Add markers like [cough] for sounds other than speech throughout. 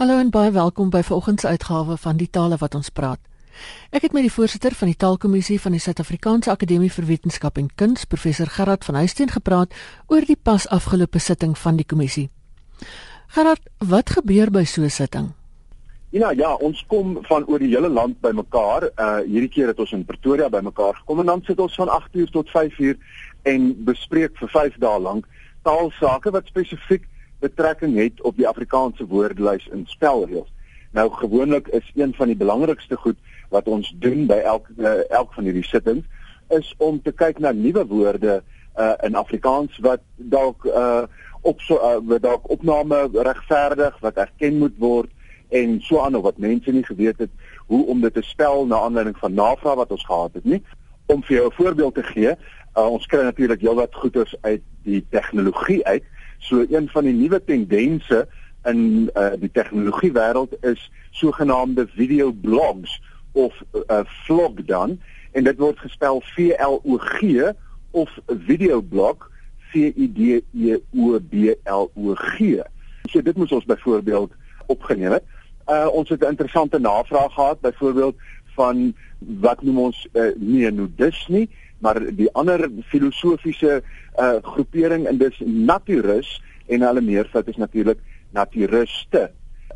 Hallo en baie welkom by vanoggend se uitgawe van die tale wat ons praat. Ek het met die voorsitter van die Taalkommissie van die Suid-Afrikaanse Akademie vir Wetenskap en Kuns, professor Gerard van Huisteen gepraat oor die pas afgelope sitting van die kommissie. Gerard, wat gebeur by so 'n sitting? Ja, ja, ons kom van oor die hele land bymekaar. Uh hierdie keer het ons in Pretoria bymekaar gekom en dan sit ons van 8uur tot 5uur en bespreek vir 5 dae lank taalsake wat spesifiek betrekking het op die Afrikaanse woordelys in spelreëls. Nou gewoonlik is een van die belangrikste goed wat ons doen by elke uh, elk van hierdie sittings is om te kyk na nuwe woorde uh, in Afrikaans wat dalk uh, op so uh, wat dalk opname regverdig wat erken moet word en so aan of wat mense nie geweet het hoe om dit te spel na aanleiding van navraag wat ons gehad het nie om vir jou 'n voorbeeld te gee uh, ons kry natuurlik heelwat goeders uit die tegnologie uit So een van die nuwe tendense in uh, die tegnologie wêreld is sogenaamde video blogs of 'n uh, vlog dan en dit word gespel V L O G of video blog V I D E O B L O G. So dit moet ons byvoorbeeld opgeneem het. Uh ons het 'n interessante navraag gehad byvoorbeeld van wat noem ons uh, nie nudis nie maar die ander filosofiese uh groepering en dis naturus en hulle meervoud is natuurlik naturiste.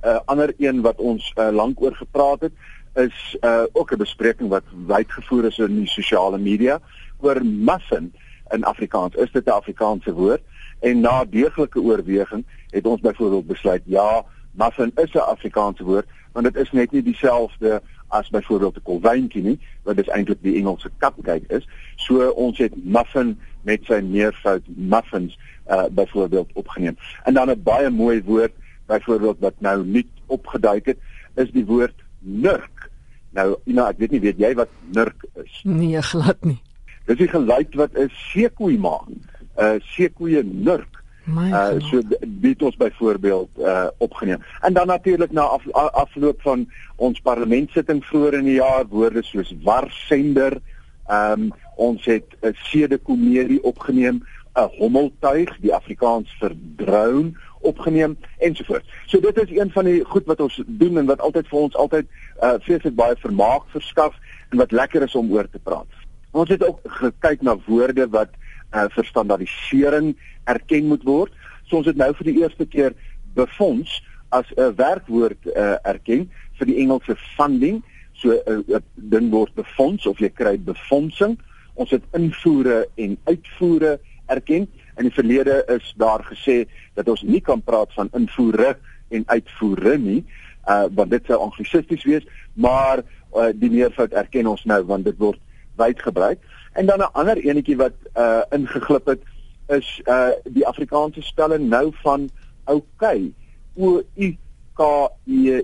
'n uh, Ander een wat ons uh, lank oor gepraat het is uh ook 'n bespreking wat wyd gevoer is in die sosiale media oor muffin in Afrikaans. Is dit 'n Afrikaanse woord? En na deeglike oorweging het ons byvoorbeeld besluit ja, muffin is 'n Afrikaanse woord, want dit is net nie dieselfde as byvoorbeeld 'n kolwyntjie nie, wat dis eintlik die Engelse cupcake is. So ons het muffin met sy meervoud muffins uh byvoorbeeld opgeneem. En dan 'n baie mooi woord byvoorbeeld wat nou nie opgeduik het, is die woord nurk. Nou, know, ek weet nie weet jy wat nurk is? Nee, glad nie. Dis die geluid wat 'n seekoei maak. 'n uh, Seekoeie nurk. Uh so dit ons byvoorbeeld uh opgeneem. En dan natuurlik na af, afloop van ons parlementsitting vroeër in die jaar woorde soos warsender. Ehm um, ons het 'n sede komedie opgeneem, 'n hommeltuig, die Afrikaans vir drone opgeneem ensovoorts. So dit is een van die goed wat ons doen en wat altyd vir ons altyd uh vreeslik baie vermaak verskaf en wat lekker is om oor te praat. Ons het ook gekyk na woorde wat uh vir standaardisering erken moet word. So ons het nou vir die eerste keer befonds as 'n werkwoord uh, erken vir die Engelse funding. So 'n uh, ding word befonds of jy kry befondsing. Ons het invoere en uitvoere erken. In die verlede is daar gesê dat ons nie kan praat van invoere en uitvoere nie, uh want dit sou anglisisties wees, maar uh, die meervoud erken ons nou want dit word wyd gebruik. En dan 'n ander enetjie wat uh ingeglip het is uh die Afrikaanse spelling nou van okay. O U K E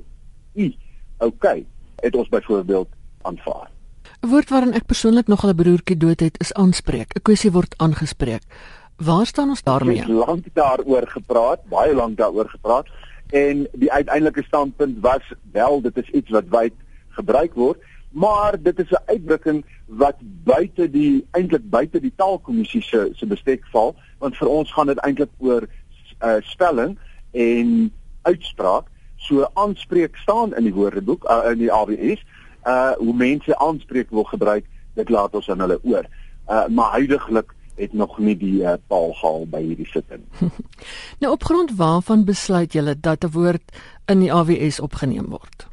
I. Okay. Het ons byvoorbeeld aanvaar. 'n Woord waarin ek persoonlik nog 'n broertjie dood het is aanspreek. 'n Kwessie word aangespreek. Waar staan ons daarmee? Ons het lank daaroor gepraat, baie lank daaroor gepraat en die uiteindelike standpunt was wel dit is iets wat wyd gebruik word maar dit is 'n uitdrukking wat buite die eintlik buite die taalkommissie se se bestek val want vir ons gaan dit eintlik oor uh, spelling en uitspraak. So aanspreek staan in die woordeboek uh, in die AWS uh hoe mense aanspreek wil gebruik dit laat ons aan hulle oor. Uh maar huidigelik het nog nie die uh, paal gehaal by hierdie sitting. [laughs] Nou op grond waarvan besluit julle dat 'n woord in die AWS opgeneem word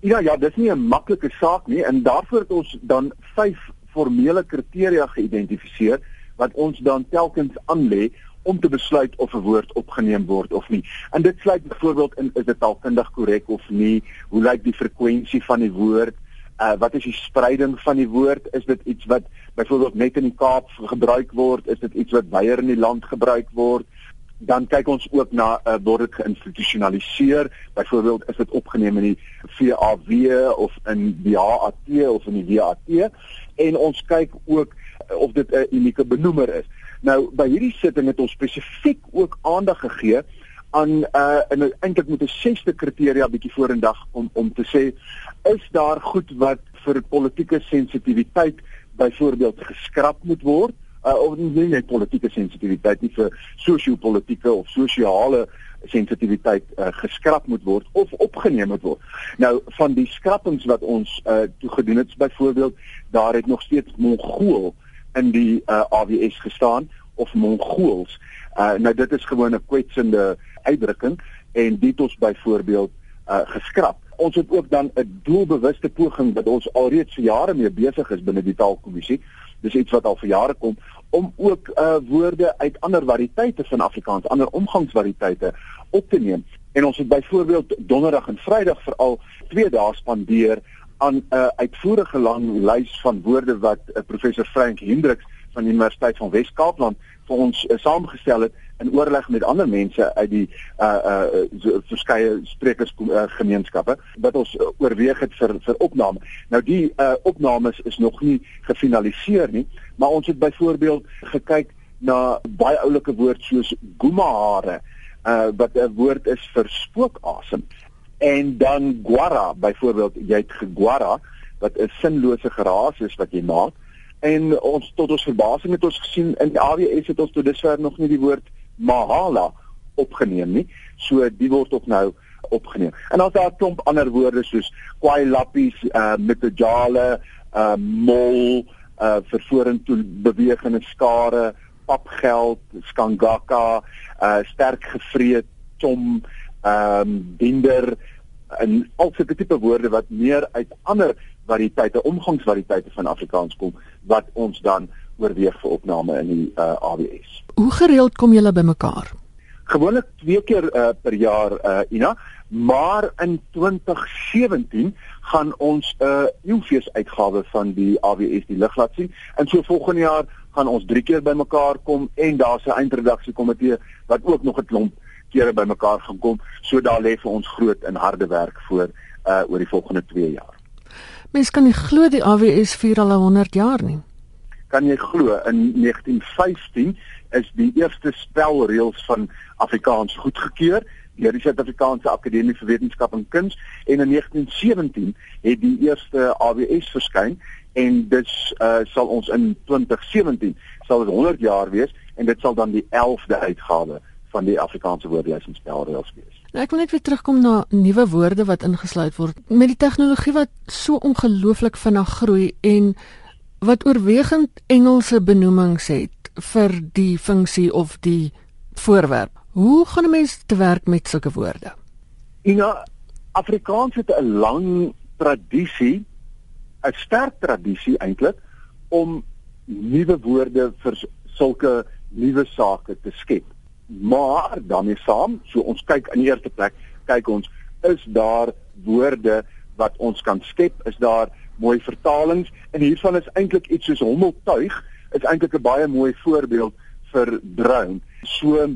Ja ja, dis nie 'n maklike saak nie en daarvoor het ons dan vyf formele kriteria geïdentifiseer wat ons dan telkens aanlê om te besluit of 'n woord opgeneem word of nie. En dit sluit byvoorbeeld in is dit taalkundig korrek of nie? Hoe lyk die frekwensie van die woord? Uh wat is die spreiding van die woord? Is dit iets wat byvoorbeeld net in die Kaap gebruik word? Is dit iets wat baie in die land gebruik word? Dan kyk ons ook na uh, word dit geïnstitusionaliseer? Byvoorbeeld is dit opgeneem in die VAW of in die HAT of in die WAT en ons kyk ook uh, of dit 'n unieke benoemer is. Nou by hierdie sitting het ons spesifiek ook aandag gegee aan uh en eintlik moet 'n sesde kriteria bietjie vorendag om om te sê is daar goed wat vir politieke sensitiwiteit byvoorbeeld geskraap moet word uh, of nie net politieke sensitiwiteit nie vir sosio-politieke of sosiale sensitiwiteit uh, geskraap moet word of opgeneem moet word. Nou van die skrappings wat ons uh, toe gedoen het, byvoorbeeld, daar het nog steeds Mongool in die uh, AWS gestaan of Mongools. Uh, nou dit is gewoon 'n kwetsende uitdrukking en dit ons byvoorbeeld uh, geskraap. Ons het ook dan 'n doelbewuste poging wat ons alreeds vir jare mee besig is binne die taalkommissie. Dis iets wat al vir jare kom om ook uh, woorde uit ander variëteite van Afrikaans, ander omgangsvariëteite op te neem. En ons het byvoorbeeld donderdag en vrydag veral twee dae spandeer aan 'n uh, uitvoerige lang lys van woorde wat uh, professor Frank Hendriks van die Universiteit van Wes-Kaapland vir ons uh, saamgestel het in oorleg met ander mense uit die uh uh so, verskeie sprekersgemeenskappe uh, wat ons uh, oorweeg het vir vir opname. Nou die uh opnames is nog nie gefinaliseer nie, maar ons het byvoorbeeld gekyk na baie oulike woord soos gumahare uh wat 'n woord is vir spookasem en dan guara byvoorbeeld jy het geguara wat 'n sinlose geraas is wat jy maak en ons tot ons verbasing het ons gesien in die AWS het ons tot dusver nog nie die woord mahala opgeneem nie. So die word ook nou opgeneem. En dan daar 'n klomp ander woorde soos kwai lappies uh metojale uh mol uh vir vorentoe bewegende skare papgeld skangaka uh sterk gevreet chom ehm um, binder en al sulke tipe woorde wat meer uit ander variëteite, omgangsvariëteite van Afrikaans kom wat ons dan oorweeg vir opname in die uh, AWS. Hoe gereeld kom julle bymekaar? Gewoonlik twee keer uh, per jaar uh, Ina, maar in 2017 gaan ons 'n uh, eeufees uitgawe van die AWS die lig laat sien. En so volgende jaar gaan ons drie keer bymekaar kom en daar's 'n eindredaksie komitee wat ook nog 'n klomp kere bymekaar gaan kom. So daar lê vir ons groot en harde werk voor uh oor die volgende 2 jaar. Mens kan nie glo die AWS vier al 100 jaar nie. Kan jy glo in 1915 is die eerste spelreëls van Afrikaans goedgekeur deur die Suid-Afrikaanse Akademie vir Wetenskap en Kuns en in 1917 het die eerste AWS verskyn en dit uh, sal ons in 2017 sal dit 100 jaar wees en dit sal dan die 11de uitgawe van die Afrikaanse woordelys en spelreëls wees. Nou ek wil net weer terugkom na nuwe woorde wat ingesluit word met die tegnologie wat so ongelooflik vinnig groei en wat oorwegend Engelse benoemings het vir die funksie of die voorwerp. Hoe gaan 'n mens te werk met sulke woorde? Ina Afrikaans het 'n lang tradisie, 'n sterk tradisie eintlik om nuwe woorde vir sulke nuwe sake te skep maar daarmee saam, so ons kyk in die eerste plek, kyk ons is daar woorde wat ons kan skep, is daar mooi vertalings en hiervan is eintlik iets soos hommeltuig is eintlik 'n baie mooi voorbeeld vir drone. So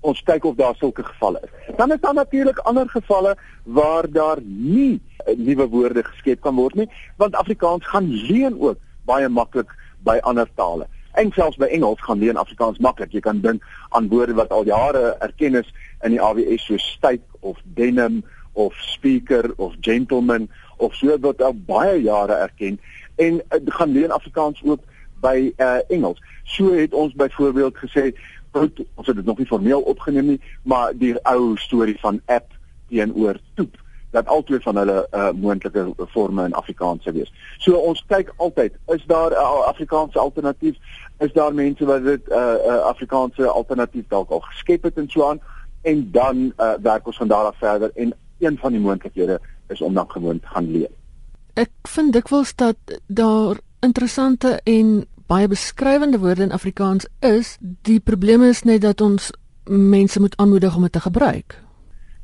ons kyk of daar sulke gevalle is. Dan is daar natuurlik ander gevalle waar daar nie nuwe woorde geskep kan word nie, want Afrikaans gaan leen ook baie maklik by ander tale en selfs by Engels gaan leer Afrikaans maklik. Jy kan dink aan woorde wat al jare erken is in die AWS so styk of denim of speaker of gentleman of so wat al baie jare erken en uh, gaan leer Afrikaans ook by uh, Engels. So het ons byvoorbeeld gesê goed, ons het dit nog nie formeel opgeneem nie, maar die ou storie van app teenoor toep dat albei van hulle uh, moontlike forme in Afrikaans sou wees. So ons kyk altyd, is daar 'n uh, Afrikaanse alternatief? Is daar mense wat dit 'n uh, uh, Afrikaanse alternatief dalk al geskep het en so aan? En dan uh, werk ons van daar af verder en een van die moontlikhede is om dan gewoon te gaan leer. Ek vind dikwels dat daar interessante en baie beskrywende woorde in Afrikaans is. Die probleem is net dat ons mense moet aanmoedig om dit te gebruik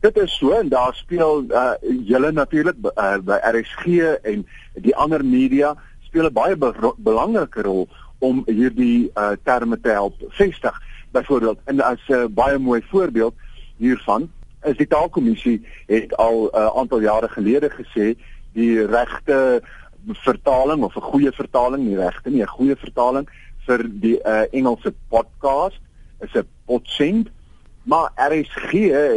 dit is so en daar speel uh, julle natuurlik uh, by RSG en die ander media speel 'n baie be belangrike rol om hierdie uh, terme te help vestig. Byvoorbeeld en as 'n uh, baie mooi voorbeeld hiervan is die taalkommissie het al 'n uh, aantal jare gelede gesê die regte vertaling of 'n goeie vertaling, nie regte nie, 'n goeie vertaling vir die uh, Engelse podcast is 'n potsend Maar RSG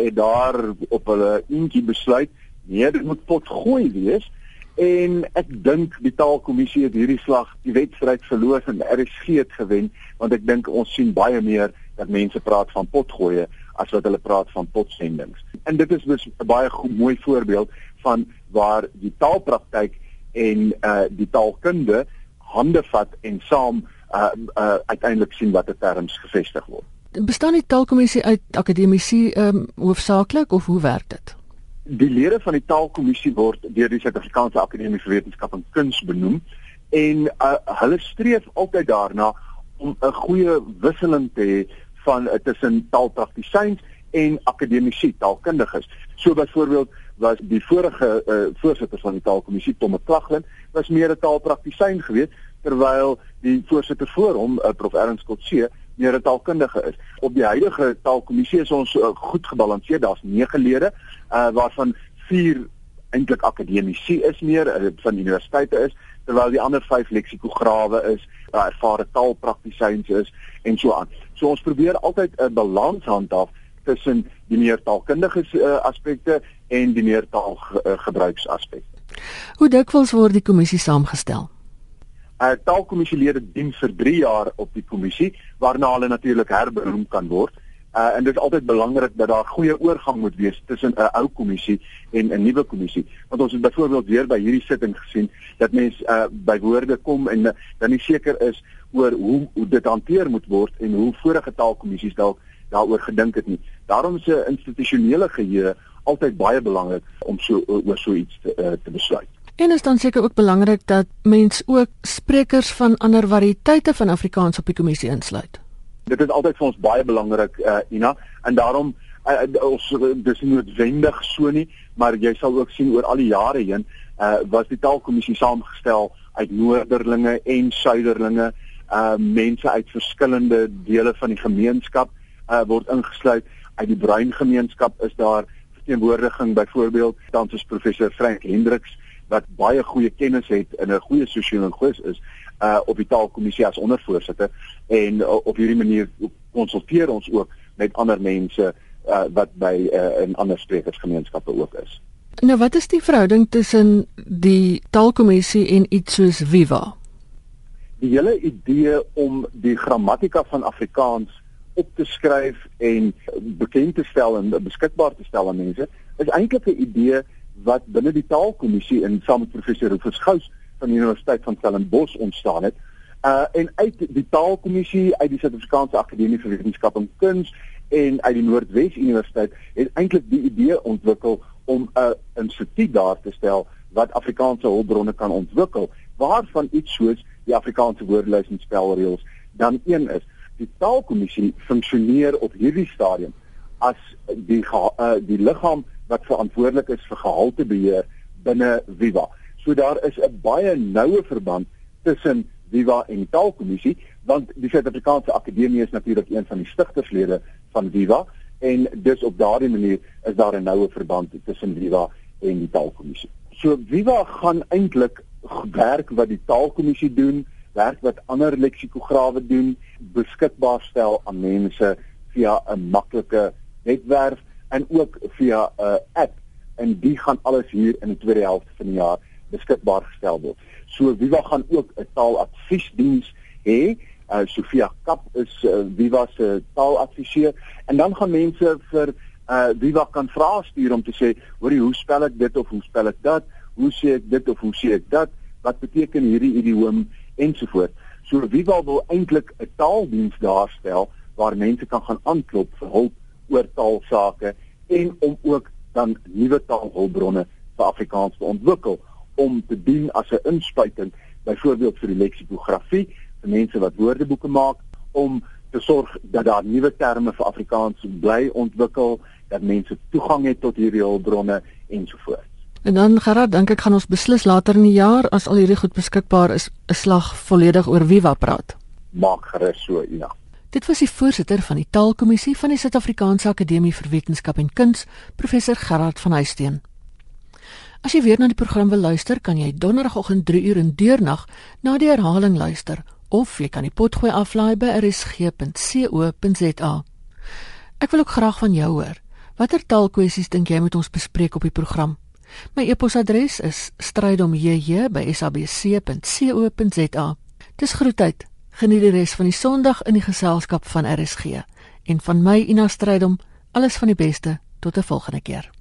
het daar op hulle eentjie besluit, nee, dit moet pot gooi wees en ek dink die taalkommissie het hierdie slag die wedstryd verloor en RSG het gewen want ek dink ons sien baie meer dat mense praat van potgoeie as wat hulle praat van potsendings. En dit is 'n baie goed, mooi voorbeeld van waar die taalpraktyk en uh die taalkunde hande vat en saam uh, uh uiteindelik sien watter terms gevestig word. Bestaan die taalkommissie uit akademici ehm um, hoofsaaklik of hoe werk dit? Die lede van die taalkommissie word deur die Suid-Afrikaanse Akademie vir Wetenskap en Kuns benoem en uh, hulle streef altyd daarna om 'n goeie wisseling te hê van uh, tussen taalpraktisyns en akademici, taalkundiges. So byvoorbeeld was die vorige uh, voorsitter van die taalkommissie Tom McLaughlin was meer 'n taalpraktisyn geweest terwyl die voorsitter voor hom uh, Prof Ernst Kotse meer 'n taalkundige is. Op die huidige taalkommissie is ons uh, goed gebalanseerd. Daar's 9 lede uh, waarvan 4 eintlik akademici is meer uh, van universiteite is terwyl die ander 5 leksikograwe is, uh, ervare taalpraktisyns is en so aan. So ons probeer altyd 'n balans handhaaf tussen die meer taalkundige uh, aspekte en die meer taalgebruiksaspekte. Uh, Hoe dikwels word die kommissie saamgestel? Uh taalkommissielede dien vir 3 jaar op die kommissie waarna hulle natuurlik herbenoem kan word. Uh en dit is altyd belangrik dat daar goeie oorgang moet wees tussen 'n ou kommissie en 'n nuwe kommissie. Want ons het byvoorbeeld weer by hierdie sitting gesien dat mense uh by woorde kom en uh, dan nie seker is oor hoe hoe dit hanteer moet word en hoe vorige taalkommissies dalk daaroor gedink het nie. Daarom 'n institusionele geheue altyd baie belangrik om so oor so iets te, uh, te besluit. En is dan seker ook belangrik dat mens ook sprekers van ander variëteite van Afrikaans op die kommissie insluit. Dit is altyd vir ons baie belangrik uh, Ina en daarom uh, ons dis nie noodwendig so nie, maar jy sal ook sien oor al die jare heen uh, was die taalkommissie saamgestel uit noorderlinge en suiderlinge, uh, mense uit verskillende dele van die gemeenskap uh, word ingesluit. Uit die bruin gemeenskap is daar verteenwoordiging byvoorbeeld dan soos professor Frank Hendriks wat baie goeie kennis het in 'n goeie sosiologus is uh op die taalkommissie as ondervoorsitter en uh, op hierdie manier konsulteer ons ook met ander mense uh wat by uh in ander sprekersgemeenskappe ook is. Nou wat is die verhouding tussen die taalkommissie en iets soos Viva? Die hele idee om die grammatika van Afrikaans op te skryf en bekend te stel en beskikbaar te stel aan mense is eintlik 'n idee wat binne die taalkommissie in saam met professor Rufus Gous van die Universiteit van Stellenbosch ontstaan het. Uh en uit die taalkommissie uit die Suid-Afrikaanse Akademie vir Wetenskap en Kuns en uit die Noordwes Universiteit het eintlik die idee ontwikkel om 'n instituut daar te stel wat Afrikaanse hulpbronne kan ontwikkel waarvan iets soos die Afrikaanse woordelys en spelreëls dan een is die taalkommissie funksioneer op hierdie stadium as die uh, die liggaam wat verantwoordelik is vir gehaltebeheer binne Viva. So daar is 'n baie noue verband tussen Viva en die taalkommissie want die Suid-Afrikaanse Akademie is natuurlik een van die stigterslede van Viva en dus op daardie manier is daar 'n noue verband tussen Viva en die taalkommissie. So Viva gaan eintlik werk wat die taalkommissie doen werk wat ander leksikograwe doen beskikbaar stel aan mense via 'n maklike webwerf en ook via 'n uh, app en die gaan alles hier in die tweede helfte van die jaar beskikbaar gestel word. So Viva gaan ook 'n taaladviesdiens hê. Uh, Sofia Kap is uh, Viva se taaladviseur en dan gaan mense vir uh, Viva kan vrae stuur om te sê, "Hoerie, hoe spel ek dit of hoe spel ek dat? Hoe sê ek dit of hoe sê ek dat? Wat beteken hierdie idioom?" ensovoorts. So Viva wil eintlik 'n taaldiens daarstel waar mense kan gaan aanklop vir hulp oor taalsake en om ook dan nuwe taalhulpbronne vir Afrikaans te ontwikkel om te dien as 'n inspuiting byvoorbeeld vir die leksikografie vir mense wat woordeboeke maak om te sorg dat daar nuwe terme vir Afrikaans bly ontwikkel dat mense toegang het tot hierdie hulpbronne ensovoorts. En dan Gerard, dink ek gaan ons beslis later in die jaar as al hierdie goed beskikbaar is, 'n slag volledig oor Viva praat. Maak gerus so, Ina. Dit was die voorsitter van die Taalkommissie van die Suid-Afrikaanse Akademie vir Wetenskap en Kuns, professor Gerard van Huisteen. As jy weer na die program wil luister, kan jy donderdagoggend 3 uur in deurnag na die herhaling luister of jy kan die potgooi aflaai by rsg.co.za. Ek wil ook graag van jou hoor. Watter taalkwessies dink jy moet ons bespreek op die program? My e-posadres is strydom@sabc.co.za. Dis groetheid. Geniet die res van die Sondag in die geselskap van RSG en van my Ina Strydom Alles van die beste tot 'n volgende keer.